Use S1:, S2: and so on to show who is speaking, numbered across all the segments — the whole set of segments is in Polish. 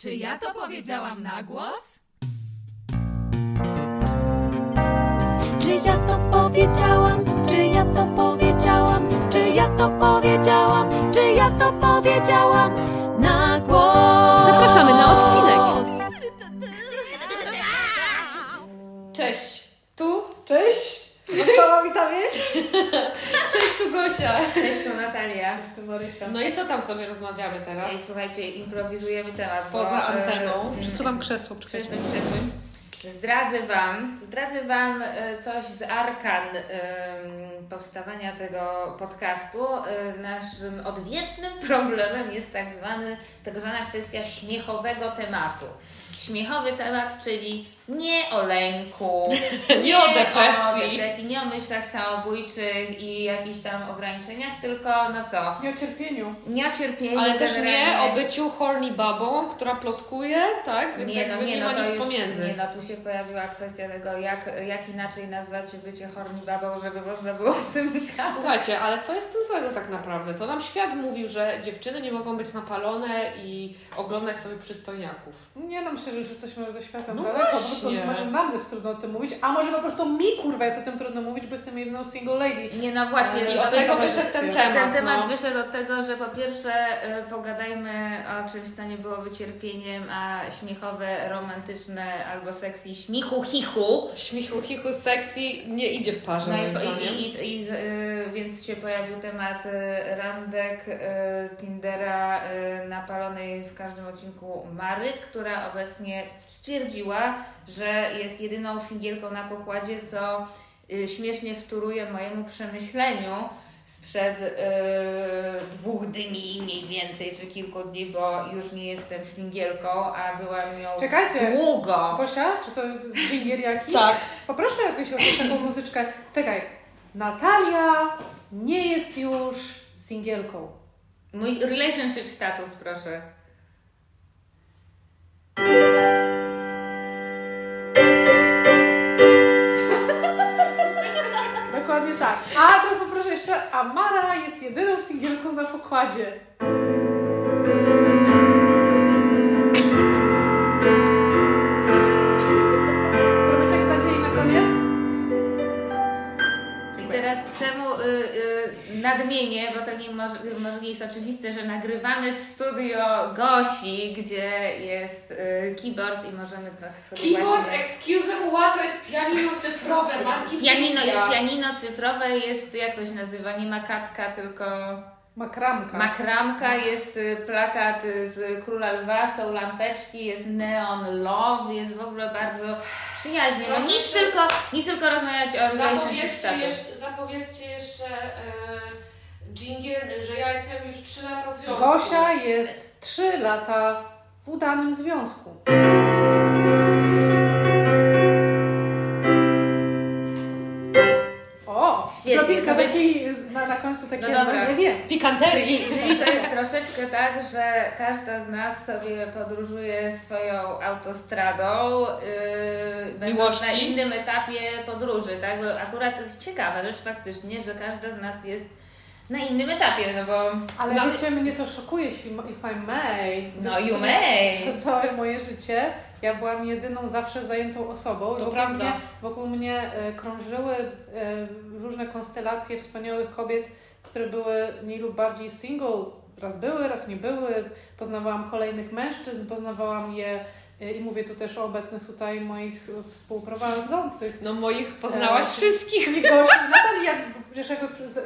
S1: Czy ja to powiedziałam na głos?
S2: Czy ja to powiedziałam? Czy ja to powiedziałam? Czy ja to powiedziałam? Czy ja to powiedziałam na głos?
S3: Zapraszamy na odcinek.
S4: Cześć, tu?
S5: Cześć! Wesoła mi tam jest?
S4: Cześć, tu Gosia.
S6: Cześć, tu Natalia.
S5: Cześć, tu Marysia.
S4: No i co tam sobie rozmawiamy
S6: Ej,
S4: teraz?
S6: słuchajcie, improwizujemy temat.
S4: Poza
S6: bo, e,
S4: anteną.
S6: mm,
S5: Przesuwam krzesło.
S6: Przesuń, przesuń. Zdradzę Wam, zdradzę Wam e, coś z arkan em, powstawania tego podcastu. E, Naszym odwiecznym problemem jest tak, zwany, tak zwana kwestia śmiechowego tematu. Śmiechowy temat, czyli nie o lęku,
S4: Nie o depresji.
S6: o depresji, nie o myślach samobójczych i jakichś tam ograniczeniach, tylko no co,
S5: Nie o cierpieniu.
S6: nie o cierpieniu.
S4: Ale też nie o byciu horny babą, która plotkuje, tak? Więc
S6: Nie, no, nie,
S4: nie
S6: no
S4: ma
S6: to
S4: nic
S6: już,
S4: pomiędzy.
S6: Nie, no tu się pojawiła kwestia tego, jak, jak inaczej nazwać bycie horny babą, żeby można było o tym gadać.
S4: Słuchajcie, ale co jest z tym złego tak naprawdę? To nam świat mówił, że dziewczyny nie mogą być napalone i oglądać sobie przystojniaków.
S5: Nie no, myślę, że już jesteśmy ze światem
S4: No
S5: daleko. Prostu może nam jest trudno o tym mówić, a może po prostu mi kurwa jest o tym trudno mówić, bo jestem jedną single lady.
S6: Nie, no właśnie.
S4: I
S6: no
S4: od tego wyszedł ten
S6: Ten
S4: temat.
S6: temat
S4: no.
S6: wyszedł od tego, że po pierwsze y, pogadajmy o czymś, co nie byłoby cierpieniem, a śmiechowe, romantyczne albo sexy śmichu chichu.
S4: Śmichu, chichu, sexy nie idzie w parze,
S6: No i, i, i, i z, y, więc się pojawił temat y, randek, y, Tindera y, napalonej w każdym odcinku Mary, która obecnie stwierdziła, że jest jedyną singielką na pokładzie, co y, śmiesznie wtóruje mojemu przemyśleniu sprzed y, dwóch dni mniej więcej, czy kilku dni, bo już nie jestem singielką, a byłam nią
S5: Czekajcie.
S6: długo.
S5: Gosia, czy to dżingiel jakiś?
S4: Tak.
S5: Poproszę jakąś jakąś taką muzyczkę. Czekaj. Natalia nie jest już singielką.
S6: Mój relationship status, proszę.
S5: Tak. A teraz poproszę jeszcze, Amara jest jedyną singielką na pokładzie.
S6: Nagrywamy w studio Gosi, gdzie jest y, keyboard i możemy trochę sobie
S4: Keyboard,
S6: właśnie...
S4: excuse me, to jest pianino cyfrowe, marki
S6: Pianino jest pianino cyfrowe, jest jak to się nazywa, nie makatka, tylko
S5: Makramka.
S6: makramka, jest y, plakat y, z Króla Lwa, są lampeczki, jest neon love, jest w ogóle bardzo przyjaźnie. No nic
S4: się-
S6: tylko, nic tylko rozmawiać o relationship status.
S4: jeszcze, zapowiedzcie jeszcze e, dżingiel, że ja jestem już 3 lata w związku.
S5: Gosia jest 3 lata w udanym związku. O,
S6: Świetnie,
S5: drobinka
S6: to
S5: takiej na, na końcu takie,
S6: No dobra.
S5: nie wiem.
S4: Pikanterii.
S6: Czyli to jest troszeczkę tak, że każda z nas sobie podróżuje swoją autostradą, yy, będąc na innym etapie podróży, tak? Bo akurat to jest ciekawa rzecz faktycznie, że każda z nas jest na innym etapie, no bo
S5: Ale
S4: No,
S5: wiecie, mnie to szokuje, if I may.
S6: No, you may.
S5: Całe moje życie ja byłam jedyną zawsze zajętą osobą.
S4: To
S5: wokół
S4: prawda.
S5: Mnie, wokół mnie e, krążyły e, różne konstelacje wspaniałych kobiet, które były mniej lub bardziej single. Raz były, raz nie były. Poznawałam kolejnych mężczyzn, poznawałam je i mówię tu też o obecnych tutaj moich współprowadzących.
S4: No moich poznałaś
S5: E,
S4: wszystkich.
S5: Gosi, Natalia, wiesz,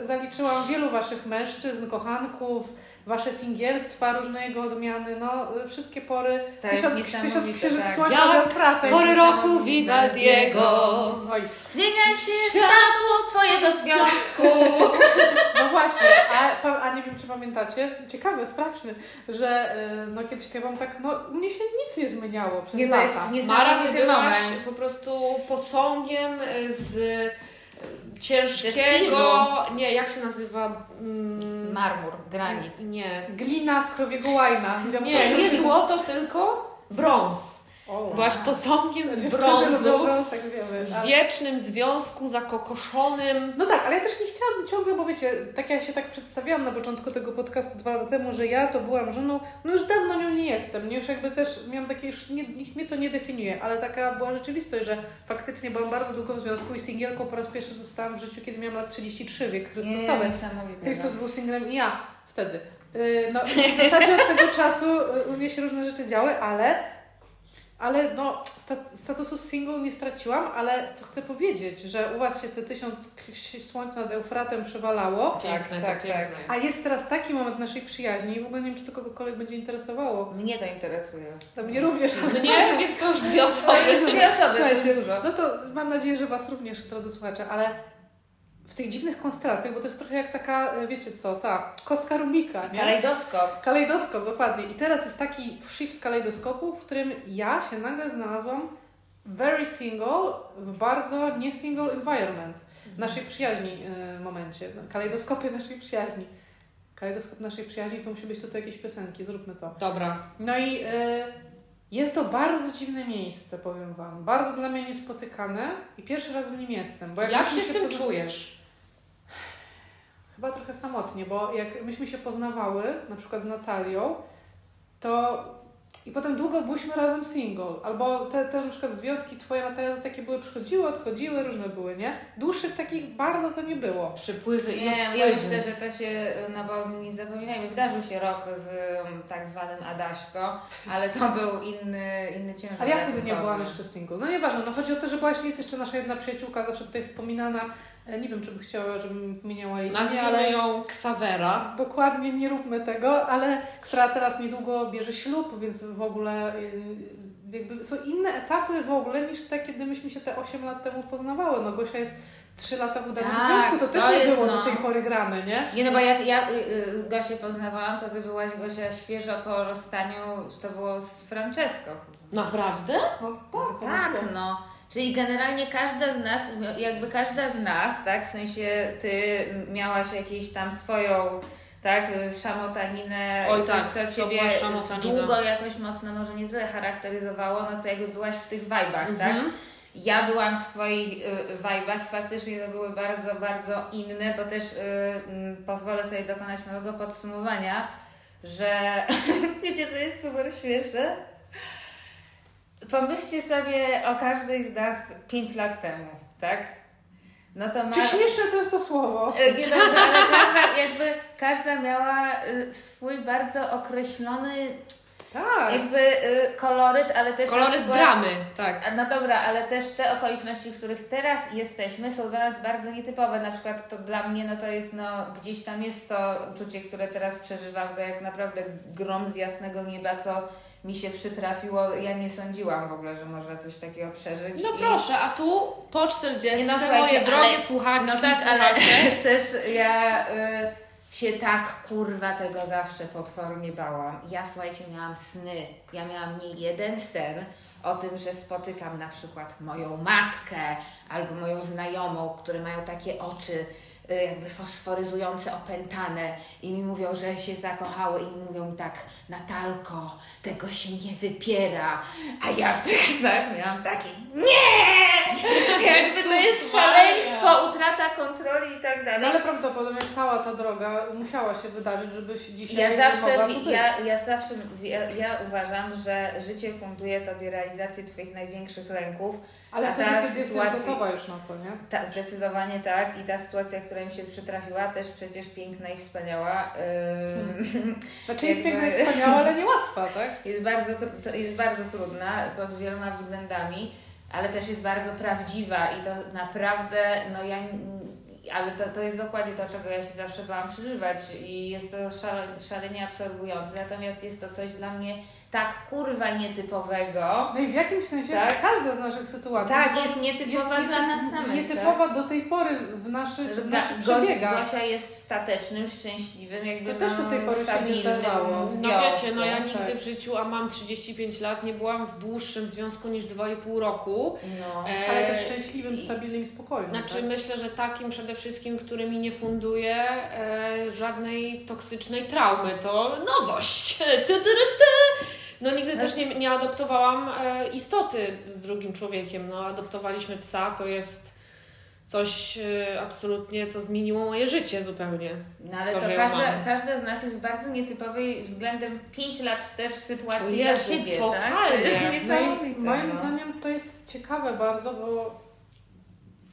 S5: zaliczyłam wielu Waszych mężczyzn, kochanków, Wasze singielstwa, różnego odmiany, no y, wszystkie pory.
S6: To
S5: tysiąc, tysiąc księżyc
S6: tak.
S5: słońca
S6: jest
S4: Pory roku. Vivaldiego.
S5: Oj,
S6: zmienia się status Twojego związku.
S5: no właśnie, a, a nie wiem, czy pamiętacie, ciekawe, sprawdźmy, że y, no kiedyś to ja byłam tak, no u mnie się nic nie zmieniało przez
S6: Nie, to jest
S5: lata.
S4: Mara, ty byłaś
S6: moment.
S4: po prostu posągiem e, z ciężkiego... Nie, jak się nazywa? Mm,
S6: Marmur, granit.
S4: Nie.
S5: Glina z krowiego łajna.
S4: Nie, nie złoto, tylko brąz. Byłaś posągiem z
S5: Dziewczyny
S4: brązu
S5: wiemy.
S4: w
S5: Ale-
S4: wiecznym związku zakokoszonym.
S5: No tak, ale ja też nie chciałam ciągle, bo wiecie, tak jak się tak przedstawiałam na początku tego podcastu dwa lata temu, że ja to byłam żoną, no już dawno nią nie jestem, nie już jakby też miałam takie, już nie, nikt mnie to nie definiuje, ale taka była rzeczywistość, że faktycznie byłam bardzo długo w związku i singielką po raz pierwszy zostałam w życiu, kiedy miałam lat 33, wiek Chrystusowy. Chrystus był singlem i ja wtedy. Yy, No, w zasadzie od tego czasu yy, u mnie się różne rzeczy działy, ale, ale no, sta- statusu single nie straciłam, ale co chcę powiedzieć, że u Was się te tysiąc słońc nad Eufratem przewalało,
S4: Piękne,
S6: tak,
S4: tak,
S6: tak.
S4: piękne
S5: a
S4: jest.
S5: teraz taki moment naszej przyjaźni i w ogóle nie wiem, czy to kogokolwiek będzie interesowało.
S6: Mnie to interesuje.
S5: To mnie również.
S4: Mnie, więc to już dwie osoby.
S6: Dwie osoby,
S5: Słuchajcie,
S6: dużo.
S5: no to mam nadzieję, że Was również, drodzy słuchacze, ale w tych dziwnych konstelacjach, bo to jest trochę jak taka, e, wiecie co, ta kostka Rubika, nie?
S6: Kalejdoskop.
S5: Kalejdoskop, dokładnie. I teraz jest taki shift kalejdoskopu, w którym ja się nagle znalazłam very single w bardzo nie single environment naszej przyjaźni y, momencie. No, kalejdoskopie naszej przyjaźni. Kalejdoskop naszej przyjaźni to musi być tutaj jakieś piosenki, zróbmy to.
S4: Dobra.
S5: No i y, jest to bardzo dziwne miejsce, powiem Wam. Bardzo dla mnie niespotykane i pierwszy raz w nim jestem. Bo
S4: Jak
S5: myśmy
S4: się z tym
S5: pozna-
S4: czujesz?
S5: Chyba trochę samotnie, bo jak myśmy się poznawały, na przykład z Natalią, to i potem długo byliśmy razem single. Albo te, te na przykład związki twoje Natalia to takie były, przychodziły, odchodziły, różne były, nie? Dłuższych takich bardzo to nie było.
S4: Przypływy i
S6: Nie,
S4: odpływy.
S6: ja myślę, że to się, no bo nie zapominajmy, wydarzył się rok z um, tak zwanym Adaśko, ale to był inny, inny ciężar.
S5: Ale ja wtedy nie byłam jeszcze single. No nieważne, no chodzi o to, że byłaś, jest jeszcze nasza jedna przyjaciółka, zawsze tutaj wspominana. E, Nie wiem, czy by chciała, żebym wymieniała jej imię,
S4: Nazwijmy
S5: ale
S4: ją Ksawera.
S5: dokładnie nie róbmy tego, ale która teraz niedługo bierze ślub, więc w ogóle y, jakby są inne etapy w ogóle niż te, kiedy myśmy się te 8 lat temu poznawały. No Gosia jest 3 lata w udanym
S6: Tak,
S5: związku, to też
S6: to
S5: nie
S6: jest,
S5: było
S6: no.
S5: do tej pory grane, nie?
S6: Nie, no bo jak ja y, y, Gosię poznawałam, to ty byłaś Gosia świeżo po rozstaniu, to było z Francesco.
S4: Naprawdę?
S5: No, tak,
S6: Tak, no. Czyli generalnie każda z nas, jakby każda z nas, tak, w sensie ty miałaś jakieś tam swoją, tak, szamotaninę,
S4: Oj,
S6: coś,
S4: tak,
S6: co
S4: to
S6: ciebie długo jakoś mocno może nie tyle charakteryzowało, no co jakby byłaś w tych vibe'ach, tak?
S4: Mhm.
S6: Ja byłam w swoich y, vibe'ach i faktycznie to były bardzo, bardzo inne, bo też y, pozwolę sobie dokonać małego podsumowania, że wiecie, co jest super śmieszne? Pomyślcie sobie o każdej z nas 5 lat temu, tak? No to ma...
S5: Czy śmieszne to jest to słowo?
S6: Y, Nie dobrze, ale każda, jakby każda miała y, swój bardzo określony
S5: Tak.
S6: jakby y, koloryt, ale też na
S4: Kolory
S6: przykład-
S4: dramy, tak.
S6: No dobra, ale też te okoliczności, w których teraz jesteśmy, są dla nas bardzo nietypowe. Na przykład to dla mnie, no to jest, no gdzieś tam jest to uczucie, które teraz przeżywam, to jak naprawdę grom z jasnego nieba, co mi się przytrafiło. Ja nie sądziłam w ogóle, że można coś takiego przeżyć.
S4: No
S6: I-
S4: proszę, a tu po 40
S6: Nie no,
S4: moje drogie
S6: ale-
S4: słuchaczki,
S6: No tak, ale też ja y, się tak kurwa tego zawsze potwornie bałam. Ja słuchajcie, miałam sny. Ja miałam nie jeden sen o tym, że spotykam na przykład moją matkę albo moją znajomą, które mają takie oczy jakby fosforyzujące, opętane i mi mówią, że się zakochały i mówią mi tak, Natalko, tego się nie wypiera. A ja w tych snach miałam takie, nie! Jakby to jest szaleństwo, utrata kontroli i tak dalej.
S5: No ale prawdopodobnie cała ta droga musiała się wydarzyć, żebyś dzisiaj
S6: Ja zawsze,
S5: mogła tu
S6: ja, ja zawsze, ja, ja uważam, że życie funduje Tobie realizację Twoich największych lęków.
S5: Ale
S6: a
S5: wtedy,
S6: ta
S5: kiedy
S6: sytuacja-
S5: jesteś gotowa już na to, nie?
S6: Ta, zdecydowanie tak i ta sytuacja, która mi się przytrafiła, też przecież piękna i wspaniała. Ym,
S5: Znaczy jest piękna i wspaniała, ale niełatwa, tak?
S6: jest, bardzo, jest bardzo trudna pod wieloma względami, ale też jest bardzo prawdziwa i to naprawdę, no ja, ale to, to jest dokładnie to, czego ja się zawsze bałam przeżywać i jest to szale, szalenie absorbujące, natomiast jest to coś dla mnie tak kurwa nietypowego.
S5: No i w jakimś sensie
S6: Tak.
S5: każda z naszych sytuacji
S6: Tak, jest nietypowa
S5: jest
S6: dla nas samych.
S5: Nietypowa do tej pory w naszych, w naszych przebiegach.
S6: Gosia jest statecznym, szczęśliwym, jakby
S5: To też do tej
S6: no,
S5: pory się nie
S6: stabilnym
S5: zdarzało. No
S4: No wiecie, no ja nigdy
S5: tak.
S4: w życiu, a mam 35 lat, nie byłam w dłuższym związku niż 2,5 roku.
S6: No.
S4: E,
S5: Ale też szczęśliwym, stabilnym i spokojnym.
S4: Znaczy
S5: tak?
S4: myślę, że takim przede wszystkim, który mi nie funduje e, żadnej toksycznej traumy. To nowość. Tu, tu, tu. No nigdy też nie, nie adoptowałam e, istoty z drugim człowiekiem. No adoptowaliśmy psa, to jest coś e, absolutnie, co zmieniło moje życie zupełnie.
S6: No ale
S4: To,
S6: to, każda, każda z nas jest w bardzo nietypowej względem 5 lat wstecz sytuacji
S4: Jezu,
S6: dla siebie, tak?
S4: totalnie.
S6: To jest
S5: No i
S6: niesamowite.
S5: moim
S6: no.
S5: zdaniem to jest ciekawe bardzo, bo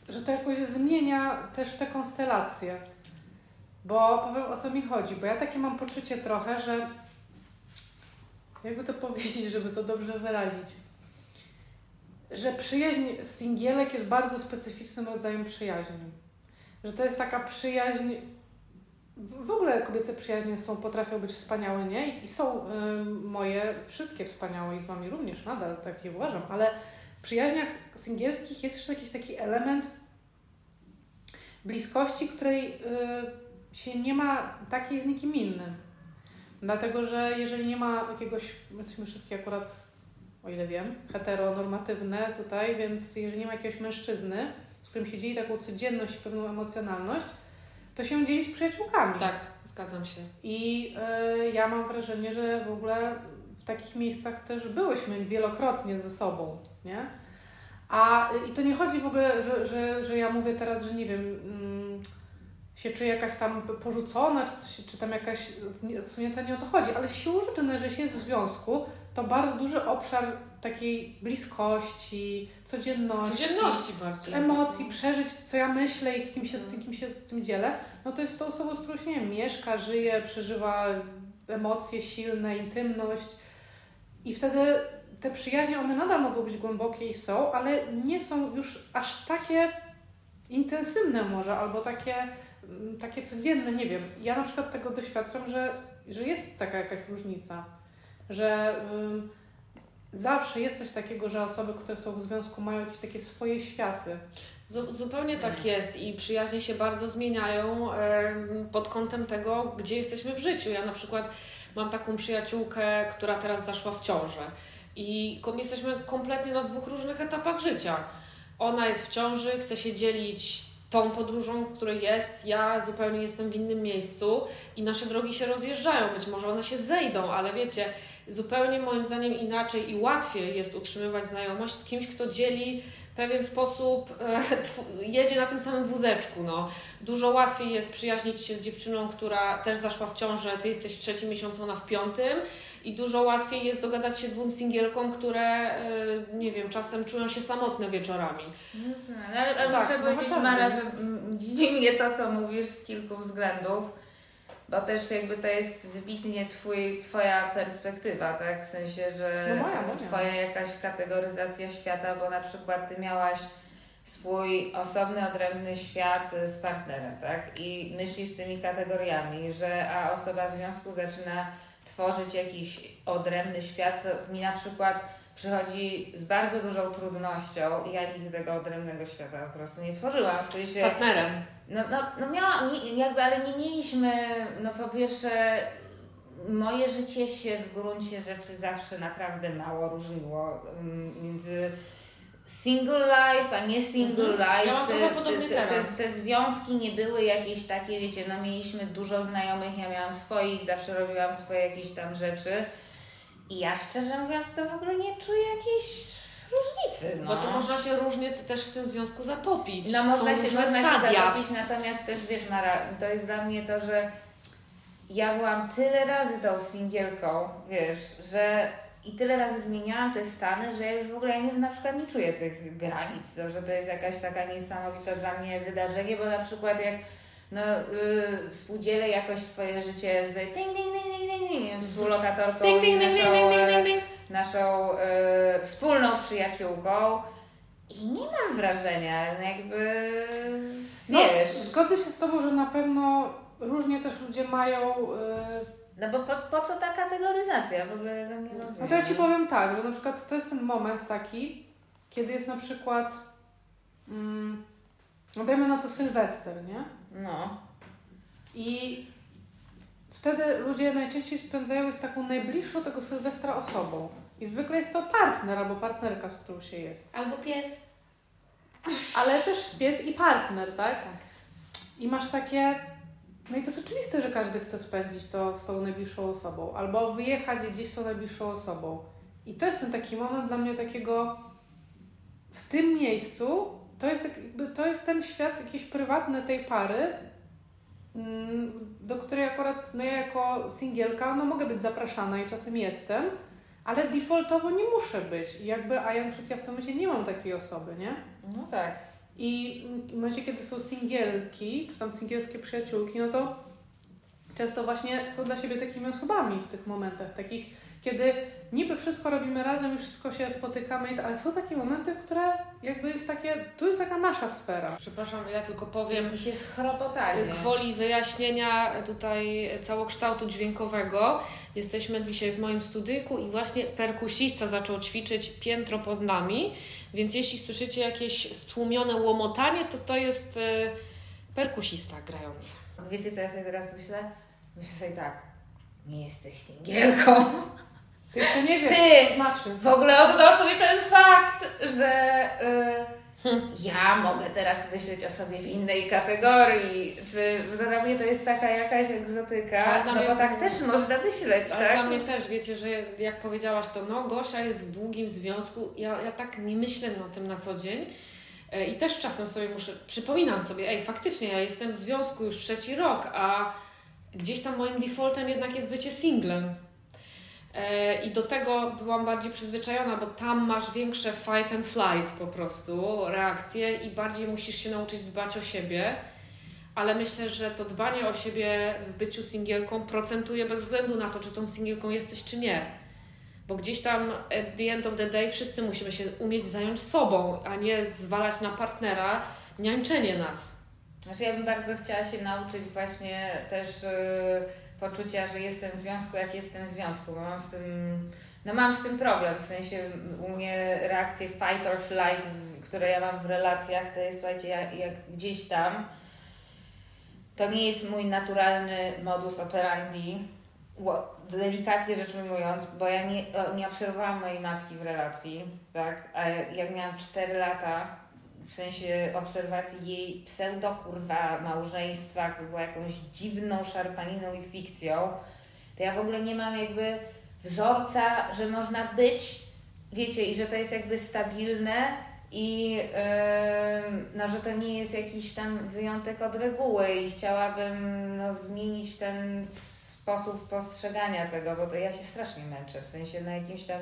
S5: że to jakoś zmienia też te konstelacje. Bo powiem o co mi chodzi, bo ja takie mam poczucie trochę, że jakby to powiedzieć, żeby to dobrze wyrazić, że przyjaźń singielek jest bardzo specyficznym rodzajem przyjaźni. Że to jest taka przyjaźń w ogóle kobiece przyjaźnie są, potrafią być wspaniałe, nie? I są y, moje wszystkie wspaniałe i z Wami również nadal tak je uważam, ale w przyjaźniach singielskich jest jeszcze jakiś taki element bliskości, której y, się nie ma takiej z nikim innym. Dlatego, że jeżeli nie ma jakiegoś, my jesteśmy wszystkie akurat, o ile wiem, heteronormatywne tutaj, więc jeżeli nie ma jakiegoś mężczyzny, z którym się dzieli taką codzienność i pewną emocjonalność, to się dzieli z przyjaciółkami.
S4: Tak, zgadzam się.
S5: I y, ja mam wrażenie, że w ogóle w takich miejscach też byłyśmy wielokrotnie ze sobą, nie? A i to nie chodzi w ogóle, że, że, że ja mówię teraz, że nie wiem, mm, się czuję jakaś tam porzucona, czy, coś, czy tam jakaś, nie, to nie o to chodzi, ale siłą rzeczy, no, że się jest w związku, to bardzo duży obszar takiej bliskości, codzienności,
S4: Codzienności bardziej.
S5: emocji, przeżyć, co ja myślę i kim się, z tym, kim się z tym dzielę, no to jest tą osobą, z którą się nie wiem, mieszka, żyje, przeżywa emocje silne, intymność i wtedy te przyjaźnie, one nadal mogą być głębokie i są, ale nie są już aż takie intensywne może, albo takie, takie codzienne, nie wiem. Ja na przykład tego doświadczam, że, że jest taka jakaś różnica, że ym, zawsze jest coś takiego, że osoby, które są w związku mają jakieś takie swoje światy.
S4: Zu- zupełnie tak jest i przyjaźnie się bardzo zmieniają pod kątem tego, gdzie jesteśmy w życiu. Ja na przykład mam taką przyjaciółkę, która teraz zaszła w ciążę i jesteśmy kompletnie na dwóch różnych etapach życia. Ona jest w ciąży, chce się dzielić tą podróżą, w której jest. Ja zupełnie jestem w innym miejscu i nasze drogi się rozjeżdżają. Być może one się zejdą, ale wiecie, zupełnie moim zdaniem inaczej i łatwiej jest utrzymywać znajomość z kimś, kto dzieli pewien sposób e, jedzie na tym samym wózeczku. No. Dużo łatwiej jest przyjaźnić się z dziewczyną, która też zaszła w ciążę, ty jesteś w trzecim miesiącu, ona w piątym i dużo łatwiej jest dogadać się dwóm singielkom, które e, nie wiem, czasem czują się samotne wieczorami.
S6: Tak, ale, ale
S5: Tak,
S6: muszę
S5: no
S6: powiedzieć. Mara, że dziwi mnie to, co mówisz z kilku względów, bo też jakby to jest wybitnie twój, Twoja perspektywa, tak? W sensie, że
S5: No moja, moja.
S6: Twoja jakaś kategoryzacja świata, bo na przykład Ty miałaś swój osobny, odrębny świat z partnerem, tak? I myślisz tymi kategoriami, że a osoba w związku zaczyna tworzyć jakiś odrębny świat, co mi na przykład przychodzi z bardzo dużą trudnością i ja nigdy tego odrębnego świata po prostu nie tworzyłam. W
S4: Z
S6: sensie,
S4: partnerem.
S6: no, no, no miałam, jakby, ale nie mieliśmy, no po pierwsze, moje życie się w gruncie rzeczy zawsze naprawdę mało różniło mm, między single life, a nie single
S4: Mhm.
S6: life.
S4: Ja mam
S6: te, te, te, te związki nie były jakieś takie, wiecie, no mieliśmy dużo znajomych, ja miałam swoich, zawsze robiłam swoje jakieś tam rzeczy. I ja szczerze mówiąc to w ogóle nie czuję jakiejś różnicy. No.
S4: Bo to można się różnie też w tym związku zatopić.
S6: No
S4: Są
S6: można się,
S4: różne
S6: można się
S4: stadia.
S6: zatopić, natomiast też wiesz Mara, to jest dla mnie to, że ja byłam tyle razy tą singielką, wiesz, że i tyle razy zmieniałam te stany, że ja już w ogóle ja nie, na przykład nie czuję tych granic, to, że to jest jakaś taka niesamowita dla mnie wydarzenie, bo na przykład jak no, yy, współdzielę jakoś swoje życie z ding, ding, ding, ding, ding, ding, współlokatorką
S4: Ding, ding,
S6: naszą,
S4: ding, ding, ding, ding.
S6: naszą e, wspólną przyjaciółką i nie mam wrażenia, no jakby wiesz,
S5: No, zgodzę się z Tobą, że na pewno różnie też ludzie mają... y,
S6: no bo po, po co ta kategoryzacja? W ogóle tego nie rozumiem.
S5: No to ja Ci powiem tak, że na przykład to jest ten moment taki, kiedy jest na przykład, mm, no dajmy na to Sylwester, nie?
S6: No,
S5: I wtedy ludzie najczęściej spędzają z taką najbliższą tego Sylwestra osobą. I zwykle jest to partner albo partnerka, z którą się jest.
S1: Albo pies.
S5: Ale też pies i partner, tak? I masz takie, No i to jest oczywiste, że każdy chce spędzić to z tą najbliższą osobą, albo wyjechać gdzieś z tą najbliższą osobą. I to jest ten taki moment dla mnie takiego w tym miejscu, to jest, jakby, to jest ten świat jakiś prywatny tej pary, mm, do której akurat no ja jako singielka no mogę być zapraszana i czasem jestem, ale defaultowo nie muszę być. I jakby, a ja na przykład ja w tym momencie nie mam takiej osoby, nie?
S6: No tak.
S5: I w momencie, kiedy są singielki, czy tam singielskie przyjaciółki, no to często właśnie są dla siebie takimi osobami w tych momentach, takich, kiedy niby wszystko robimy razem i wszystko się spotykamy, ale są takie momenty, które jakby jest takie, tu jest taka nasza sfera.
S4: Przepraszam, ja tylko powiem,
S6: Jakiś jest chropotanie.
S4: Gwoli wyjaśnienia tutaj całokształtu dźwiękowego, jesteśmy dzisiaj w moim studyjku i właśnie perkusista zaczął ćwiczyć piętro pod nami, więc jeśli słyszycie jakieś stłumione łomotanie, to to jest e, perkusista grający.
S6: Wiecie, co ja sobie teraz myślę? Myślę sobie tak, nie jesteś singielką.
S5: Ty jeszcze nie wiesz,
S6: Ty!
S5: co to znaczy.
S6: W ogóle odnotuj ten fakt, że y, ja mogę teraz myśleć o sobie w innej kategorii. Czy dla mnie to jest taka jakaś egzotyka? No bo tak też można myśleć,
S4: Ale
S6: tak?
S4: dla mnie też, wiecie, że jak powiedziałaś to, no Gosia jest w długim związku, ja, ja tak nie myślę na tym na co dzień. E, I też czasem sobie muszę, przypominam sobie, ej, faktycznie ja jestem w związku już trzeci rok, a gdzieś tam moim defaultem jednak jest bycie singlem. E, I do tego byłam bardziej przyzwyczajona, bo tam masz większe fight and flight po prostu, reakcje i bardziej musisz się nauczyć dbać o siebie. Ale myślę, że to dbanie o siebie w byciu singielką procentuje bez względu na to, czy tą singielką jesteś, czy nie. Bo gdzieś tam at the end of the day wszyscy musimy się umieć zająć sobą, a nie zwalać na partnera niańczenie nas.
S6: Znaczy ja bym bardzo chciała się nauczyć właśnie też y, poczucia, że jestem w związku, jak jestem w związku, bo mam z tym, no mam z tym problem, w sensie u mnie reakcje fight or flight, które ja mam w relacjach, to jest, słuchajcie, jak, jak gdzieś tam, to nie jest mój naturalny modus operandi, delikatnie rzecz ujmując, bo ja nie, nie obserwowałam mojej matki w relacji, tak, a jak miałam 4 lata, w sensie obserwacji jej pseudo kurwa małżeństwa, które było jakąś dziwną szarpaniną i fikcją, to ja w ogóle nie mam jakby wzorca, że można być, wiecie, i że to jest jakby stabilne i yy, no, że to nie jest jakiś tam wyjątek od reguły i chciałabym no, zmienić ten sposób postrzegania tego, bo to ja się strasznie męczę, w sensie na jakimś tam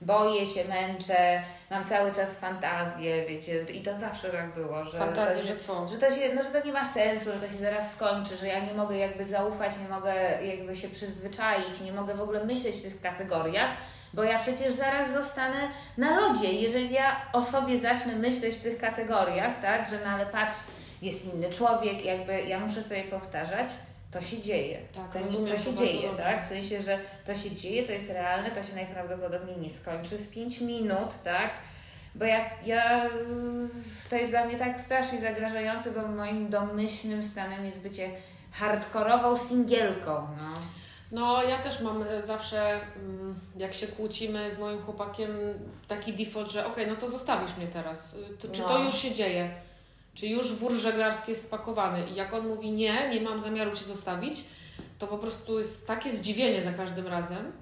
S6: boję się, męczę, mam cały czas fantazję, wiecie, i to zawsze tak było, że to,
S4: że co?
S6: że to się, no, że to nie ma sensu, że to się zaraz skończy, że ja nie mogę jakby zaufać, nie mogę jakby się przyzwyczaić, nie mogę w ogóle myśleć w tych kategoriach, bo ja przecież zaraz zostanę na lodzie. Jeżeli ja o sobie zacznę myśleć w tych kategoriach, tak, że no ale patrz, jest inny człowiek, jakby ja muszę sobie powtarzać, to się dzieje.
S4: Tak,
S6: to,
S4: rozumiem
S6: to się
S4: to
S6: dzieje, tak? W sensie, że to się dzieje, to jest realne, to się najprawdopodobniej nie skończy w 5 minut, tak? Bo ja, ja, to jest dla mnie tak strasznie zagrażające, bo moim domyślnym stanem jest bycie hardkorową singielką, no.
S4: No, ja też mam e, zawsze, mm, jak się kłócimy z moim chłopakiem, taki default, że okej, no to zostawisz mnie teraz. Y, To, czy to
S6: No.
S4: już się dzieje? Czy już wór żeglarski jest spakowany? I jak on mówi nie, nie mam zamiaru Cię zostawić, to po prostu jest takie zdziwienie za każdym razem,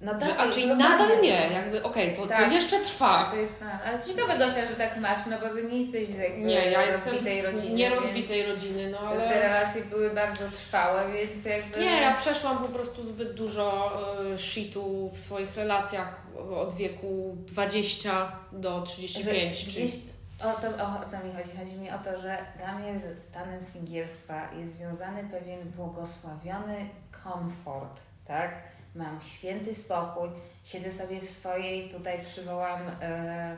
S6: no
S4: że, a czyli nadal nie, jakby okej, to, to
S6: Tak.
S4: jeszcze
S6: A
S4: trwa.
S6: to jest, no, ale ciekawe Gosia, że tak masz, no bo ty nie jesteś z jakby
S4: Nie, ja jestem
S6: rozbitej
S4: z
S6: rodziny,
S4: nierozbitej rodziny, no
S6: Te
S4: ale...
S6: relacje były bardzo trwałe, więc jakby...
S4: Nie, ja przeszłam po prostu zbyt dużo y, shitu w swoich relacjach od wieku 20 do 35.
S6: Że
S4: Czyli
S6: gdzieś, o, co, o, o co mi chodzi? Chodzi mi o to, że dla mnie ze stanem singielstwa jest związany pewien błogosławiony komfort, tak? Mam święty spokój, siedzę sobie w swojej, tutaj przywołam e,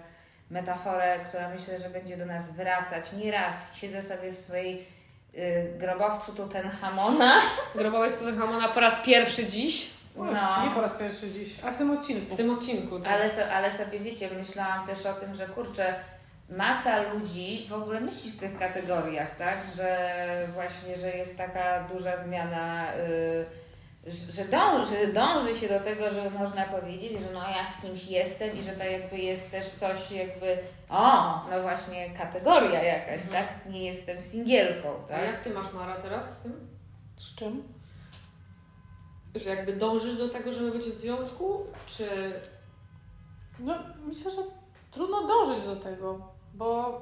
S6: metaforę, która myślę, że będzie do nas wracać nieraz. Siedzę sobie w swojej e, grobowcu Tutenhamona.
S4: grobowe Tutenhamona po raz pierwszy dziś
S5: No.
S6: No.
S5: Nie po raz pierwszy dziś, a w tym odcinku.
S4: w tym odcinku. Tak?
S6: Ale, so, ale sobie wiecie, myślałam też o tym, że kurczę, masa ludzi w ogóle myśli w tych kategoriach, tak? Że właśnie, że jest taka duża zmiana, y, że, dąży, że dąży się do tego, że można powiedzieć, że no ja z kimś jestem i że to jakby jest też coś jakby, o, no właśnie kategoria jakaś, tak? Nie jestem singielką,
S4: A
S6: tak?
S4: jak Ty masz Mara teraz z tym?
S5: Z czym?
S4: Że jakby dążysz do tego, żeby być w związku, czy
S5: No, myślę, że trudno dążyć do tego, bo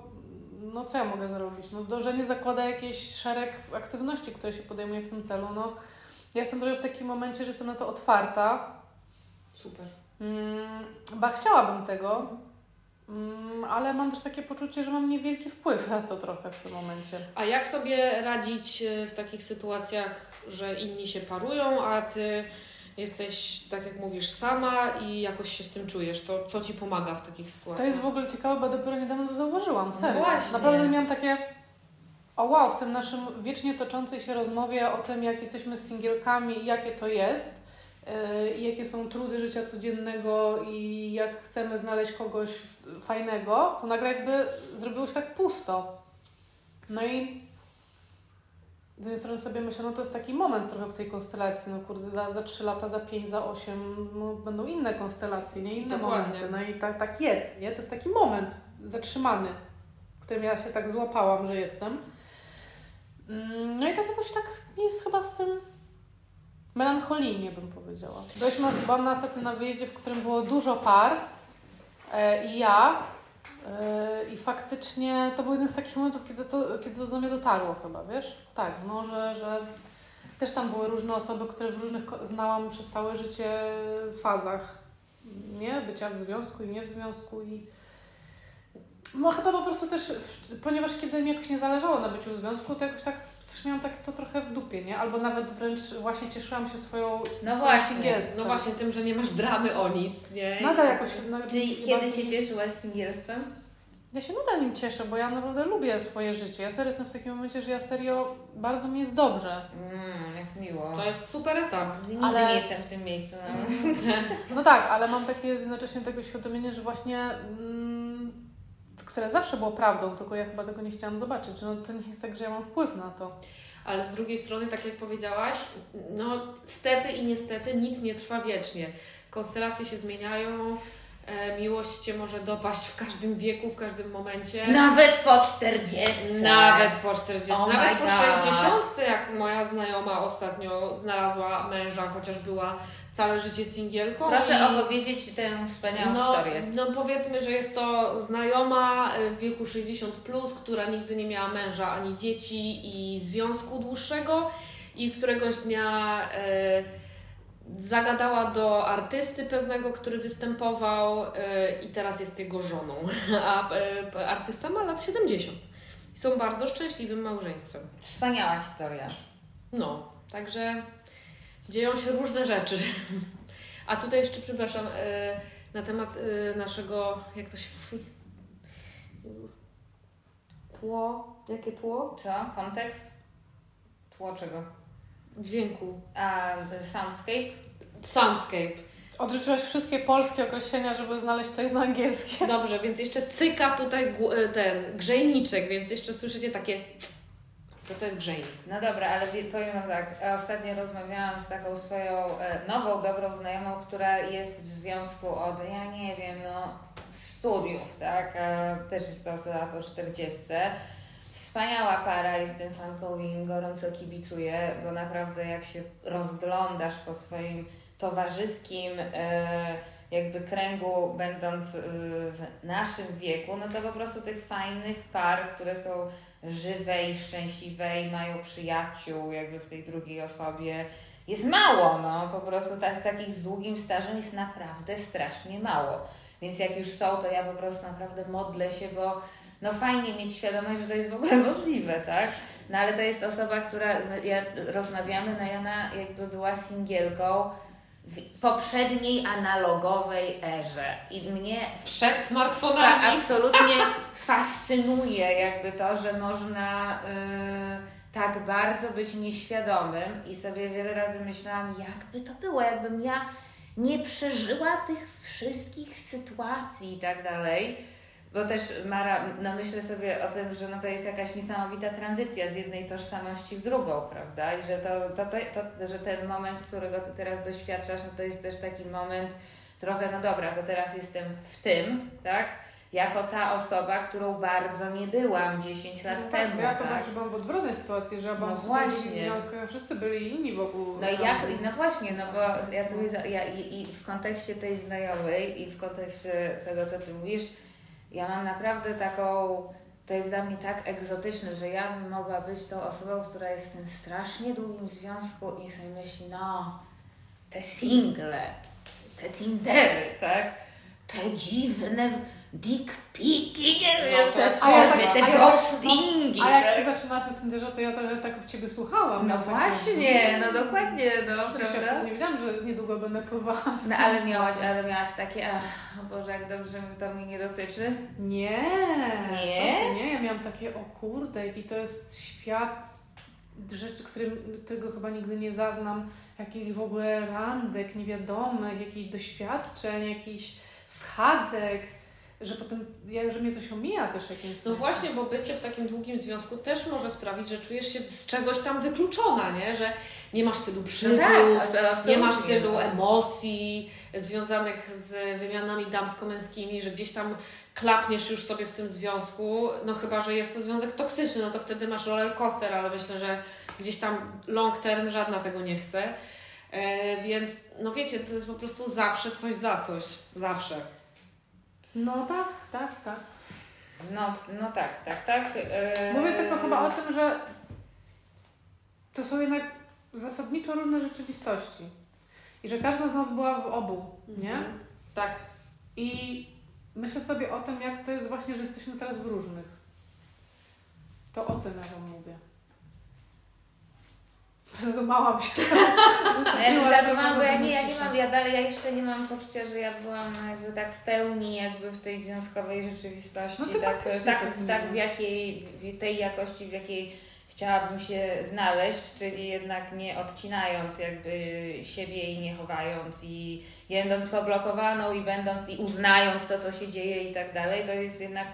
S5: no co ja mogę zrobić? No, dążenie zakłada jakiś szereg aktywności, które się podejmuje w tym celu. No, ja jestem trochę w takim momencie, że jestem na to otwarta.
S4: super?
S5: Mm, ba, chciałabym tego, mm, ale mam też takie poczucie, że mam niewielki wpływ na to trochę w tym momencie.
S4: A jak sobie radzić e, w takich sytuacjach, że inni się parują, a ty jesteś, tak jak mówisz, sama i jakoś się z tym czujesz? To co ci pomaga w takich
S5: To
S4: sytuacjach?
S5: jest w ogóle ciekawe, bo dopiero niedawno to zauważyłam, serio.
S6: No właśnie.
S5: Naprawdę miałam takie, o wow, w tym naszym wiecznie toczącej się rozmowie o tym, jak jesteśmy singielkami i jakie to jest, yy, i jakie są trudy życia codziennego i jak chcemy znaleźć kogoś fajnego, to nagle jakby zrobiło się tak pusto. No i z jednej strony sobie myślę, no to jest taki moment trochę w tej konstelacji, no kurde, za, za 3 lata, za 5, za 8, no będą inne konstelacje, nie inne
S4: Dokładnie.
S5: momenty, no i tak, tak jest, nie? To jest taki moment zatrzymany, w którym ja się tak złapałam, że jestem. Mm, No i tak jakoś tak jest chyba z tym melancholijnie bym powiedziała. Byliśmy, byłam na ostatnio na wyjeździe, w którym było dużo par e, i ja i faktycznie to był jeden z takich momentów, kiedy to, kiedy to do mnie dotarło chyba, wiesz? Tak, no, że, że też tam były różne osoby, które w różnych znałam przez całe życie fazach, nie? Bycia w związku i nie w związku i no chyba po prostu też, ponieważ kiedy mi jakoś nie zależało na byciu w związku, to jakoś tak też miałam tak to trochę w dupie, nie? Albo nawet wręcz właśnie cieszyłam się swoją
S6: No właśnie.
S5: singielstwem.
S4: No właśnie tym, że nie masz dramy o nic, nie?
S5: Nadal jakoś... No,
S6: Czyli kiedy się cieszyłaś singielstwem?
S5: Ja się nadal nim cieszę, bo ja naprawdę lubię swoje życie. Ja serio jestem w takim momencie, że ja serio bardzo mi jest dobrze.
S6: Mmm, jak miło.
S4: To jest super etap.
S6: Nigdy
S5: Ale-
S6: nie jestem w tym miejscu. No.
S5: No tak, ale mam takie jednocześnie tego świadomienie, że właśnie, mm, które zawsze było prawdą, tylko ja chyba tego nie chciałam zobaczyć, no, to nie jest tak, że ja mam wpływ na to.
S4: Ale z drugiej strony, tak jak powiedziałaś, no stety i niestety nic nie trwa wiecznie. Konstelacje się zmieniają, miłość Cię może dopaść w każdym wieku, w każdym momencie.
S6: Nawet po 40.
S4: Nawet po 40,
S6: Oh
S4: nawet po
S6: God.
S4: 60, jak moja znajoma ostatnio znalazła męża, chociaż była całe życie singielką.
S6: Proszę
S4: i...
S6: opowiedzieć tę wspaniałą
S4: No,
S6: historię.
S4: no powiedzmy, że jest to znajoma e, w wieku 60, plus, która nigdy nie miała męża ani dzieci i związku dłuższego i któregoś dnia e, zagadała do artysty pewnego, który występował e, i teraz jest jego żoną. A e, artysta ma lat 70. I są bardzo szczęśliwym małżeństwem.
S6: Wspaniała historia.
S4: No, także dzieją się różne rzeczy. A tutaj jeszcze, przepraszam, e, na temat naszego, jak to się mówi? Jezus. Tło? Jakie tło?
S6: Co? Kontekst? Tło czego?
S4: Dźwięku.
S6: A soundscape?
S4: Soundscape.
S5: Odrzuciłaś wszystkie polskie określenia, żeby znaleźć to jedno angielskie.
S4: Dobrze, więc jeszcze cyka tutaj e, ten grzejniczek, więc jeszcze słyszycie takie c- to to jest grzejnik.
S6: No dobra, ale wie- powiem Wam tak, e, ostatnio rozmawiałam z taką swoją e, nową, dobrą znajomą, która jest w związku od, ja nie wiem, no studiów, tak, też jest to osoba po 40. Wspaniała para, jestem fanką i im gorąco kibicuję, bo naprawdę jak się rozglądasz po swoim towarzyskim e, jakby kręgu, będąc e, w naszym wieku, no to po prostu tych fajnych par, które są żywe i szczęśliwe i mają przyjaciół jakby w tej drugiej osobie. Jest mało, no po prostu tak, takich z długim stażem jest naprawdę strasznie mało. Więc jak już są, to ja po prostu naprawdę modlę się, bo no fajnie mieć świadomość, że to jest w ogóle możliwe, tak? No ale to jest osoba, która, ja, rozmawiamy, no i ona jakby była singielką w poprzedniej analogowej erze. I mnie
S4: Przed
S6: Fa-
S4: smartfonami.
S6: absolutnie fascynuje jakby to, że można y, tak bardzo być nieświadomym i sobie wiele razy myślałam, jakby to było, jakbym ja nie przeżyła tych wszystkich sytuacji i tak dalej. Bo też Mara, no myślę sobie o tym, że no to jest jakaś niesamowita tranzycja z jednej tożsamości w drugą, prawda? I że, to, to, to, to, że ten moment, którego ty teraz doświadczasz, no to jest też taki moment trochę, no dobra, to teraz jestem w tym, tak? jako ta osoba, którą bardzo nie byłam 10 lat
S5: No
S6: temu.
S5: tak, ja to
S6: tak?
S5: bardziej byłam w odwrotnej sytuacji, że ja byłam
S6: No właśnie.
S5: związku, a wszyscy byli inni wokół.
S6: No i jak, no właśnie, no bo ja sobie, ja, i, i w kontekście tej znajomej i w kontekście tego, co Ty mówisz, ja mam naprawdę taką, to jest dla mnie tak egzotyczne, że ja bym mogła być tą osobą, która jest w tym strasznie długim związku i sobie myśli, no, te single, te Tindery, tak? Te dziwne dick piki, nie wiem,
S4: No,
S6: te
S4: jest-
S5: a ja tak-
S6: te
S5: a ja-
S6: ghostingi,
S5: A jak
S6: tak?
S5: ty zaczynasz na Tinderze, to ja trochę tak w Ciebie słuchałam.
S6: No
S5: Ja tak-
S6: właśnie, no dokładnie, no
S5: Przecież ja
S6: prawda?
S5: wtedy nie wiedziałam, że niedługo będę pływała.
S6: No ale miałaś, ale miałaś takie, ach, Boże, jak dobrze mi to mnie nie dotyczy.
S5: Nie,
S6: Nie?
S5: nie, ja miałam takie, o kurde, jaki to jest świat rzeczy, którym, którego chyba nigdy nie zaznam, jakichś w ogóle randek niewiadomych, jakichś doświadczeń, jakichś schadzek, że potem ja już mnie coś omija też jakimś
S4: No
S5: sensie.
S4: właśnie, bo bycie w takim długim związku też może sprawić, że czujesz się z czegoś tam wykluczona, nie? Że nie masz tylu przygód,
S6: tak,
S4: nie masz tylu
S6: no.
S4: emocji związanych z wymianami damsko-męskimi, że gdzieś tam klapniesz już sobie w tym związku, no chyba, że jest to związek toksyczny, no to wtedy masz roller coaster, ale myślę, że gdzieś tam long term żadna tego nie chce. E, więc, no wiecie, to jest po prostu zawsze coś za coś. Zawsze.
S5: No tak, tak, tak.
S6: No, no tak, tak, tak. Eee,
S5: Mówię tylko chyba o tym, że to są jednak zasadniczo różne rzeczywistości. I że każda z nas była w obu, nie?
S4: Mhm. Tak.
S5: I myślę sobie o tym, jak to jest właśnie, że jesteśmy teraz w różnych. To o tym ja Wam mówię. Zadumałam się.
S6: No ja się zadumałam, bo ja nie, ja nie mam, ja dalej, ja jeszcze nie mam poczucia, że ja byłam jakby tak w pełni jakby w tej związkowej rzeczywistości,
S5: No
S6: tak, tak,
S5: tak
S6: w, tak w jakiej, w tej jakości, w jakiej chciałabym się znaleźć, czyli jednak nie odcinając jakby siebie i nie chowając i będąc poblokowaną i będąc i uznając to, co się dzieje i tak dalej, to jest jednak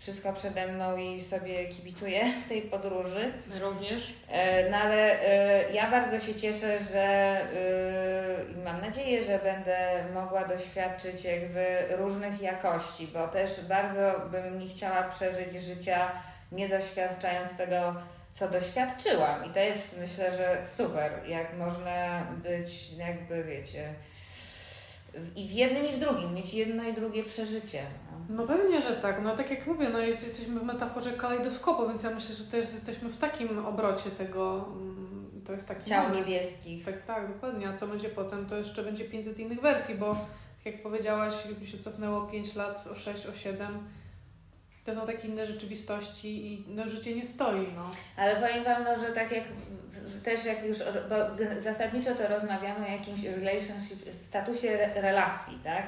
S6: wszystko przede mną i sobie kibicuję w tej podróży.
S4: Również.
S6: E, No ale e, ja bardzo się cieszę, że e, i mam nadzieję, że będę mogła doświadczyć jakby różnych jakości, bo też bardzo bym nie chciała przeżyć życia nie doświadczając tego, co doświadczyłam. I to jest myślę, że super, jak można być jakby, wiecie, i w jednym i w drugim, mieć jedno i drugie przeżycie. No.
S5: No pewnie, że tak. No tak jak mówię, no jest, jesteśmy w metaforze kalejdoskopu, więc ja myślę, że też jesteśmy w takim obrocie tego, mm, to jest taki
S6: Ciał
S5: moment.
S6: niebieskich.
S5: Tak, tak, dokładnie. A co będzie potem, to jeszcze będzie 500 innych wersji, bo tak jak powiedziałaś, jakby się cofnęło 5 lat, o 6, o 7, to są takie inne rzeczywistości i no, życie nie stoi, no.
S6: Ale powiem Wam, no, że tak jak też jak już, bo zasadniczo to rozmawiamy o jakimś relationship, statusie re- relacji, tak?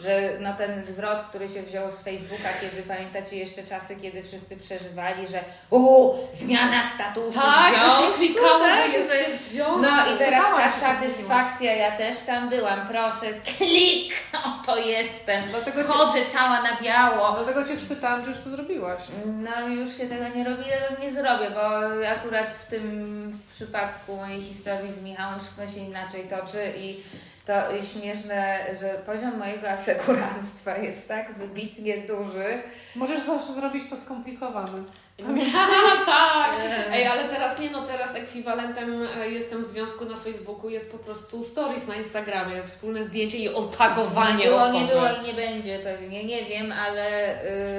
S6: Że no ten zwrot, który się wziął z Facebooka, kiedy pamiętacie jeszcze czasy, kiedy wszyscy przeżywali, że o, zmiana statusu
S4: Tak,
S6: związku,
S4: się klikało,
S6: tak?
S4: że jest się w związku.
S6: No i teraz ta
S5: się
S6: satysfakcja, ja też tam byłam, proszę, klik, oto jestem,
S5: Dlatego cię,
S6: wchodzę cała na biało.
S5: dlatego cię spytałam, czy już to zrobiłaś.
S6: No już się tego nie robi, ale nie zrobię, bo akurat w tym w przypadku mojej historii z Michałem wszystko się inaczej toczy i to śmieszne, że poziom mojego asekuranstwa jest tak wybitnie duży.
S5: Możesz zawsze zrobić to skomplikowane.
S4: tak. Ej, ale teraz nie no, teraz ekwiwalentem e, jestem w związku na Facebooku jest po prostu stories na Instagramie, wspólne zdjęcie i otagowanie
S6: nie było,
S4: osoby.
S6: nie było i nie będzie pewnie, nie wiem, ale,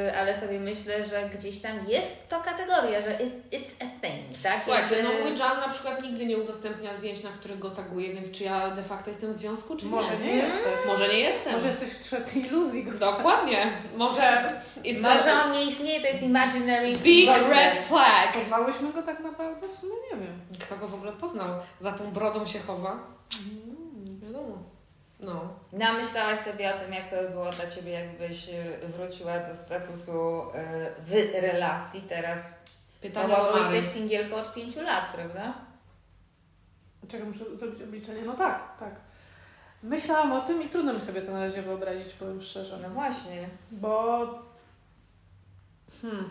S6: y, ale sobie myślę, że gdzieś tam jest to kategoria, że it, it's a thing, tak?
S4: Słuchajcie, no
S6: Jakby-
S4: mój Jan na przykład nigdy nie udostępnia zdjęć, na których go taguje, więc czy ja de facto jestem w związku, czy
S5: Może
S4: nie?
S5: nie jesteś.
S4: Może nie jestem.
S5: Może jesteś w trzeciej iluzji. Gosia.
S4: Dokładnie. Może it's
S6: Może
S4: a
S6: on nie istnieje, to jest imaginary
S4: big
S6: boyfriend.
S4: red flag.
S5: Poznałyśmy go tak naprawdę? W sumie nie wiem.
S4: Kto go w ogóle poznał? Za tą brodą się chowa? Mm, wiadomo. No.
S6: No, myślałaś sobie o tym, jak to by było dla Ciebie, jakbyś y, wróciła do statusu y, w relacji teraz. No
S4: Pytanie
S6: bo
S4: do Mary.
S6: jesteś singielką od pięciu lat, prawda?
S5: Czego muszę zrobić obliczenie? No tak, tak. Myślałam o tym i trudno mi sobie to na razie wyobrazić, powiem szczerze.
S6: No właśnie.
S5: Bo. Hmm.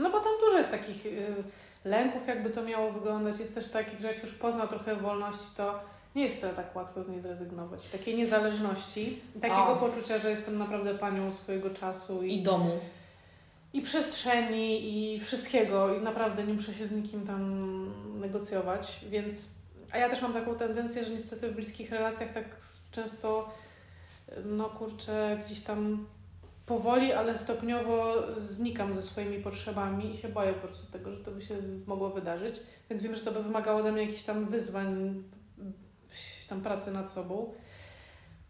S5: No bo tam dużo jest takich y, lęków, jakby to miało wyglądać. Jest też takich, że jak już pozna trochę wolności, to nie jest wcale tak łatwo z niej zrezygnować. Takiej niezależności, takiego
S4: O.
S5: poczucia, że jestem naprawdę panią swojego czasu
S4: I
S5: i,
S4: domu.
S5: i przestrzeni i wszystkiego i naprawdę nie muszę się z nikim tam negocjować, więc a ja też mam taką tendencję, że niestety w bliskich relacjach tak często no kurczę, gdzieś tam powoli, ale stopniowo znikam ze swoimi potrzebami i się boję po prostu tego, że to by się mogło wydarzyć. Więc wiem, że to by wymagało ode mnie jakichś tam wyzwań, jakiejś tam pracy nad sobą.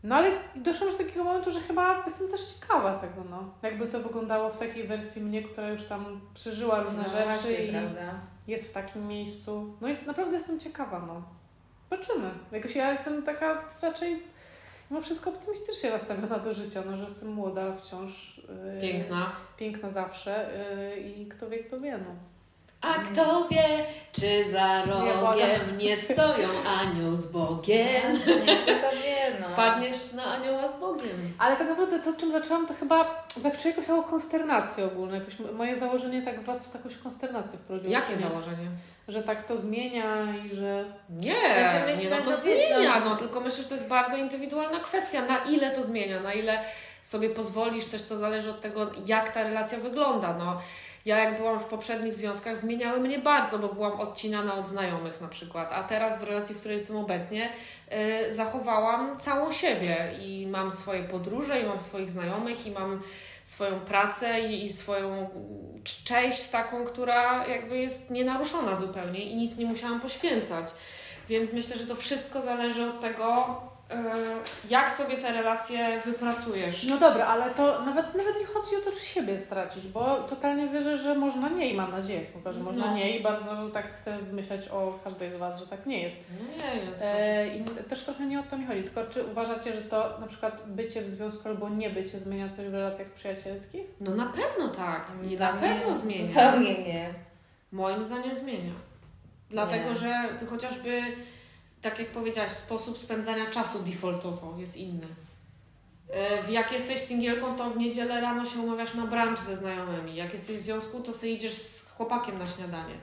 S5: No ale doszłam do takiego momentu, że chyba jestem też ciekawa tego, no. Jakby to wyglądało w takiej wersji mnie, która już tam przeżyła różne
S6: No
S5: rzeczy
S6: właśnie,
S5: i
S6: prawda?
S5: jest w takim miejscu. No jest, naprawdę jestem ciekawa, no. Zobaczymy. Jakoś ja jestem taka raczej mimo wszystko optymistycznie nastawiona do życia, no, że jestem młoda wciąż. yy,
S4: Piękna.
S5: Piękna zawsze yy, i kto wie, kto wie, no.
S1: A kto wie, czy za rogiem nie stoją anioł z Bogiem?
S6: Nie, to wie, no.
S1: Wpadniesz na anioła z Bogiem.
S5: Ale tak naprawdę to, czym zaczęłam, to chyba tak czuję jakąś taką konsternację ogólną. Jakoś moje założenie tak was w jakąś konsternację wprowadziło.
S4: Jakie
S5: Że nie-
S4: założenie?
S5: Że tak to zmienia i że...
S4: Nie,
S6: Znaczy, myślę,
S4: nie no to
S6: wiesz,
S4: zmienia,
S6: no-
S4: no tylko myślę, że to jest bardzo indywidualna kwestia, na ile to zmienia, na ile sobie pozwolisz, też to zależy od tego, jak ta relacja wygląda, no. Ja jak byłam w poprzednich związkach, zmieniały mnie bardzo, bo byłam odcinana od znajomych na przykład, a teraz w relacji, w której jestem obecnie, yy, zachowałam całą siebie i mam swoje podróże, i mam swoich znajomych, i mam swoją pracę i, i swoją cz- część taką, która jakby jest nienaruszona zupełnie i nic nie musiałam poświęcać. Więc myślę, że to wszystko zależy od tego, jak sobie te relacje wypracujesz.
S5: No dobra, ale to nawet, nawet nie chodzi o to, czy siebie stracić, bo totalnie wierzę, że można nie i mam nadzieję, chyba, że można
S4: No.
S5: nie i bardzo tak chcę myśleć o każdej z Was, że tak nie jest.
S4: No nie jest.
S5: E, I też trochę nie o to mi chodzi, tylko czy uważacie, że to na przykład bycie w związku albo nie bycie zmienia coś w relacjach przyjacielskich?
S4: No na pewno tak. I
S6: Dla
S4: na pewno zmienia.
S6: Zupełnie nie.
S4: Moim zdaniem zmienia. Dlatego,
S6: Nie.
S4: że ty chociażby, tak jak powiedziałaś, sposób spędzania czasu defaultowo jest inny. E, Jak jesteś singielką, to w niedzielę rano się umawiasz na brunch ze znajomymi. Jak jesteś w związku, to sobie idziesz z chłopakiem na śniadanie.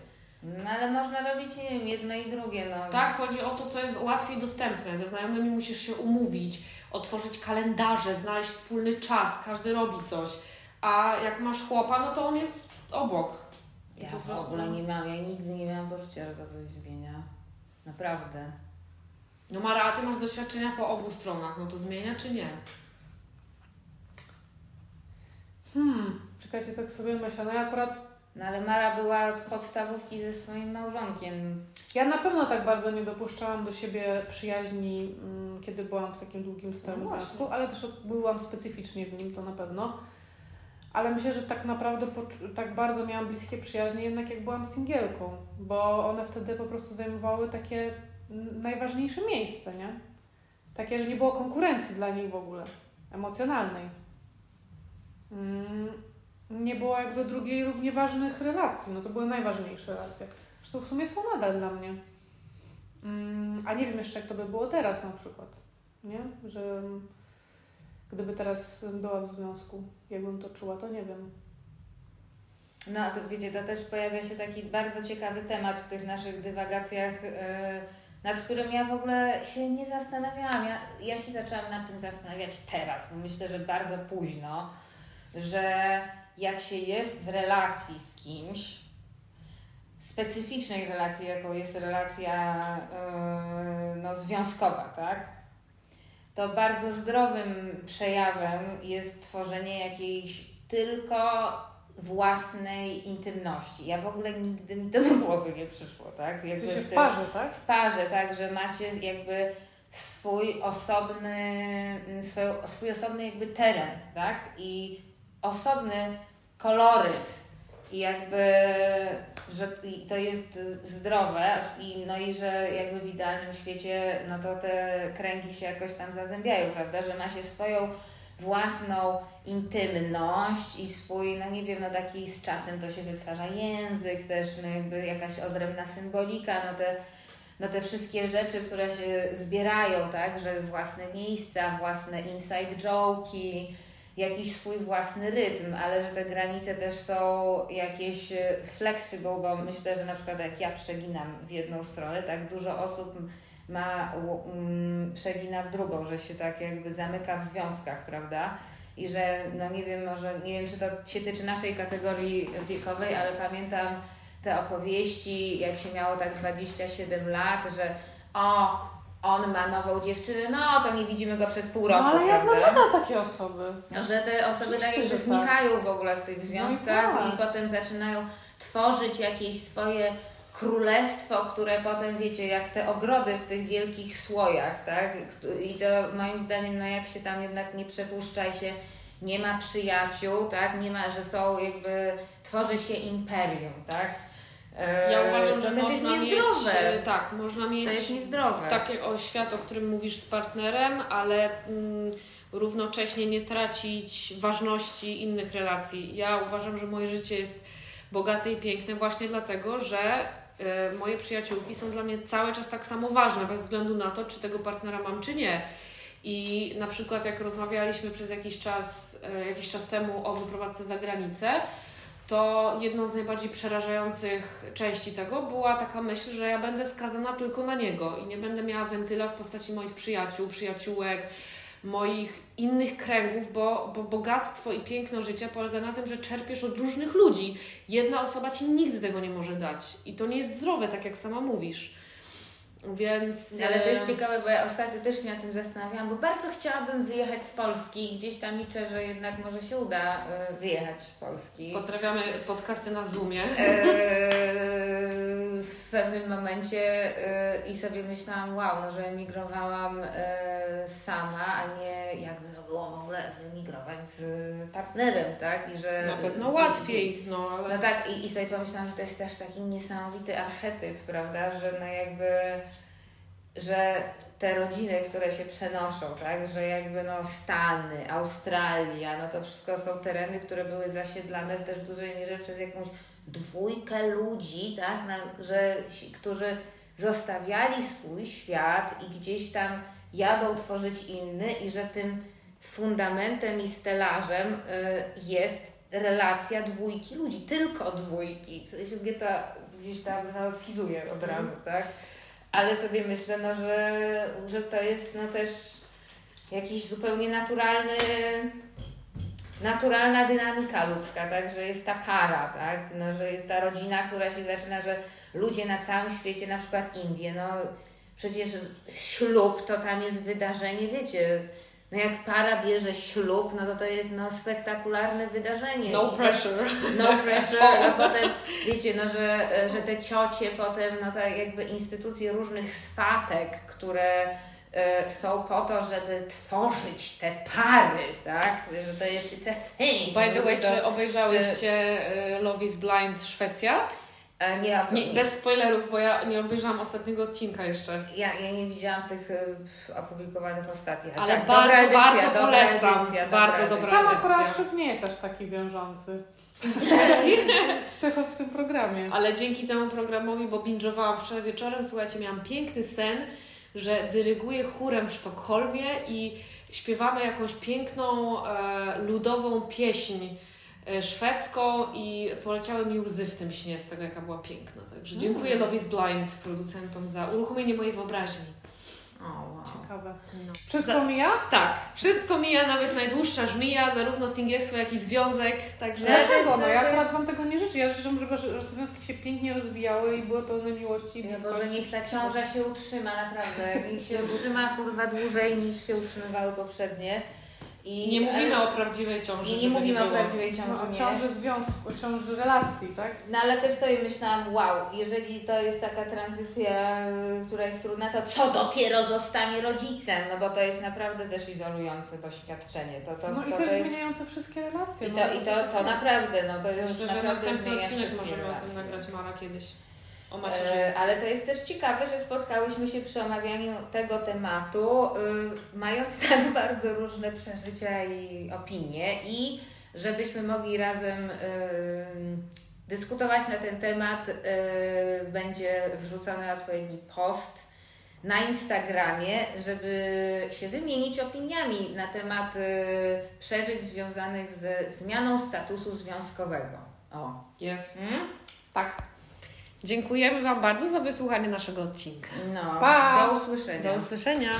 S6: No ale można robić, nie wiem, jedno i drugie, no.
S4: Tak, chodzi o to, co jest łatwiej dostępne. Ze znajomymi musisz się umówić, otworzyć kalendarze, znaleźć wspólny czas, każdy robi coś. A jak masz chłopa, no to on jest obok.
S6: Ja
S4: po
S6: w
S4: prostu-
S6: ogóle nie miałam, ja nigdy nie miałam poczucia, że to coś zmienia. Naprawdę.
S4: No Mara, a ty masz doświadczenia po obu stronach, no to zmienia czy nie?
S5: Hmm, czekajcie, tak sobie myślę. No ja akurat,
S6: No ale Mara była od podstawówki ze swoim małżonkiem.
S5: ja na pewno tak bardzo nie dopuszczałam do siebie przyjaźni, mm, kiedy byłam w takim długim stałym
S4: No
S5: związku, ale też byłam specyficznie w nim, to na pewno. Ale myślę, że tak naprawdę tak bardzo miałam bliskie przyjaźnie jednak jak byłam singielką, bo one wtedy po prostu zajmowały takie najważniejsze miejsce, nie? Takie, że nie było konkurencji dla nich w ogóle, emocjonalnej. Mm, Nie było jakby drugiej równie ważnych relacji, no to były najważniejsze relacje. Zresztą w sumie są nadal dla mnie. Mm, A nie wiem jeszcze, jak to by było teraz na przykład, nie? Że gdyby teraz była w związku, jakbym to czuła, to nie wiem.
S6: No a to wiecie, to też pojawia się taki bardzo ciekawy temat w tych naszych dywagacjach, yy, nad którym ja w ogóle się nie zastanawiałam. Ja, ja się zaczęłam nad tym zastanawiać teraz. Myślę, że bardzo późno, że jak się jest w relacji z kimś, specyficznej relacji, jaką jest relacja yy, no, związkowa, tak? To bardzo zdrowym przejawem jest tworzenie jakiejś tylko własnej intymności. Ja w ogóle nigdy mi to do głowy nie przyszło, tak?
S5: W
S6: Jakby
S5: sensie w parze, tak?
S6: w parze, tak, że macie jakby swój osobny, mm, swoją, swój osobny jakby teren, tak? I osobny koloryt. I jakby, że to jest zdrowe i no i że jakby w idealnym świecie no to te kręgi się jakoś tam zazębiają, prawda? Że ma się swoją własną intymność i swój, no nie wiem, no taki z czasem to się wytwarza język też, no jakby jakaś odrębna symbolika, no te, no te wszystkie rzeczy, które się zbierają, tak, że własne miejsca, własne inside joke'i, jakiś swój własny rytm, ale że te granice też są jakieś e, flexible, bo myślę, że na przykład jak ja przeginam w jedną stronę, tak dużo osób ma um, przegina w drugą, że się tak jakby zamyka w związkach, prawda? I że, no nie wiem, może, nie wiem, czy to się tyczy naszej kategorii wiekowej, ale pamiętam te opowieści, jak się miało tak 27 lat, że o, on ma nową dziewczynę, no to nie widzimy go przez pół roku.
S5: No ale ja znam nadal takie osoby.
S6: No, że te osoby
S5: Oczywiście,
S6: tak jakby
S5: że tak.
S6: znikają w ogóle w tych związkach
S5: tak.
S6: i potem zaczynają tworzyć jakieś swoje królestwo, które potem wiecie, jak te ogrody w tych wielkich słojach, tak? I to moim zdaniem, no jak się tam jednak nie przepuszcza i się nie ma przyjaciół, tak? Nie ma, że są jakby, tworzy się imperium, tak? E,
S4: Ja uważam,
S6: to
S4: że
S6: też jest
S4: można mieć,
S6: niezdrowe.
S4: e, tak, można mieć
S6: To jest niezdrowe.
S4: takie o świat, o którym mówisz z partnerem, ale mm, równocześnie nie tracić ważności innych relacji. Ja uważam, że moje życie jest bogate i piękne właśnie dlatego, że e, moje przyjaciółki są dla mnie cały czas tak samo ważne, bez względu na to, czy tego partnera mam, czy nie. I na przykład jak rozmawialiśmy przez jakiś czas, e, jakiś czas temu o wyprowadzce za granicę, to jedną z najbardziej przerażających części tego była taka myśl, że ja będę skazana tylko na niego i nie będę miała wentyla w postaci moich przyjaciół, przyjaciółek, moich innych kręgów, bo, bo bogactwo i piękno życia polega na tym, że czerpiesz od różnych ludzi. Jedna osoba ci nigdy tego nie może dać i to nie jest zdrowe, tak jak sama mówisz. Więc.
S6: Ale to jest
S4: e,
S6: ciekawe, bo ja ostatnio też się nad tym zastanawiałam, bo bardzo chciałabym wyjechać z Polski i gdzieś tam liczę, że jednak może się uda e, wyjechać z Polski.
S4: Pozdrawiamy podcasty na Zoomie.
S6: Eee, w pewnym momencie e, i sobie myślałam, wow, no, że emigrowałam e, sama, a nie jakby to było w ogóle emigrować z partnerem, tak? I że,
S4: Na pewno łatwiej, no ale.
S6: No tak, i, i sobie pomyślałam, że to jest też taki niesamowity archetyp, prawda, że no jakby, że te rodziny, które się przenoszą, tak, że jakby no Stany, Australia, no to wszystko są tereny, które były zasiedlane w też dużej mierze przez jakąś dwójkę ludzi, tak, na, że, którzy zostawiali swój świat i gdzieś tam jadą tworzyć inny i że tym fundamentem i stelażem y, jest relacja dwójki ludzi, tylko dwójki. W sensie mnie to gdzieś tam no, schizuje od razu, tak? Ale sobie myślę, no, że, że to jest no, też jakiś zupełnie naturalny, naturalna dynamika ludzka, tak? Że jest ta para, tak? No, że jest ta rodzina, która się zaczyna, że ludzie na całym świecie, na przykład Indie, no przecież ślub to tam jest wydarzenie, wiecie, no jak para bierze ślub, no to to jest no spektakularne wydarzenie.
S4: No pressure.
S6: no pressure, a potem wiecie, no, że, że te ciocie potem, no tak jakby instytucje różnych swatek, które e, są po to, żeby tworzyć te pary, tak? Że to jest it's a thing.
S4: By the way,
S6: To-
S4: czy obejrzałyście e, Love is Blind Szwecja?
S6: E, Nie,
S4: Nie, bez spoilerów, bo ja nie obejrzałam ostatniego odcinka jeszcze.
S6: ja, ja nie widziałam tych e, opublikowanych ostatnio.
S4: Ale
S6: Tak,
S4: bardzo,
S6: dobra edycja,
S4: bardzo
S6: dobra
S4: polecam.
S6: Edycja,
S4: Bardzo
S6: edycja.
S4: dobra.
S5: Tam akurat ślub nie jest aż taki wiążący
S4: W Szwecji?
S5: w, tym programie.
S4: Ale dzięki temu programowi, bo binge'owałam wczoraj wieczorem, słuchajcie, miałam piękny sen, że dyryguję chórem w Sztokholmie i śpiewamy jakąś piękną, e, ludową pieśń szwedzką i poleciały mi łzy w tym śnie z tego, jaka była piękna. Także dziękuję Love is Blind producentom za uruchomienie mojej wyobraźni.
S6: O, wow.
S5: Ciekawe.
S4: No.
S5: Wszystko
S4: Za-
S5: mija?
S4: Tak, wszystko mija, nawet najdłuższa żmija, zarówno singielstwo, jak i związek, także...
S5: Dlaczego?
S6: jest-
S5: No ja akurat
S6: jest-
S5: Wam tego nie życzę. Ja życzę, żeby że związki się pięknie rozwijały i były pełne miłości
S6: Ja. Boże, niech ta ciąża się utrzyma naprawdę. Niech się utrzyma kurwa dłużej niż się utrzymywały poprzednie. I,
S4: Nie mówimy
S6: ale-
S4: o prawdziwej ciąży.
S6: Nie, nie mówimy o
S4: było.
S6: prawdziwej ciąży,
S5: No, o
S6: nie.
S5: ciąży związku, o ciąży relacji, tak?
S6: No ale też sobie myślałam, wow, jeżeli to jest taka tranzycja, y, która jest trudna, to co dopiero zostanie rodzicem? No bo to jest naprawdę też izolujące doświadczenie. To, to,
S5: No i
S6: to,
S5: też
S6: to jest...
S5: zmieniające wszystkie relacje.
S6: I
S5: no,
S6: to, i to, to naprawdę, no to już
S4: Myślę, że następny odcinek możemy o tym nagrać, Mara, kiedyś. O
S6: E,
S4: macierzyństwie.
S6: Ale to jest też ciekawe, że spotkałyśmy się przy omawianiu tego tematu, y, mając tak bardzo różne przeżycia i opinie i żebyśmy mogli razem y, dyskutować na ten temat, y, będzie wrzucony odpowiedni post na Instagramie, żeby się wymienić opiniami na temat przeżyć związanych ze zmianą statusu związkowego. O.
S4: Jest.
S6: Mm?
S5: Tak.
S4: Dziękujemy Wam bardzo za wysłuchanie naszego odcinka.
S6: No,
S5: Pa!
S6: do usłyszenia.
S4: Do usłyszenia.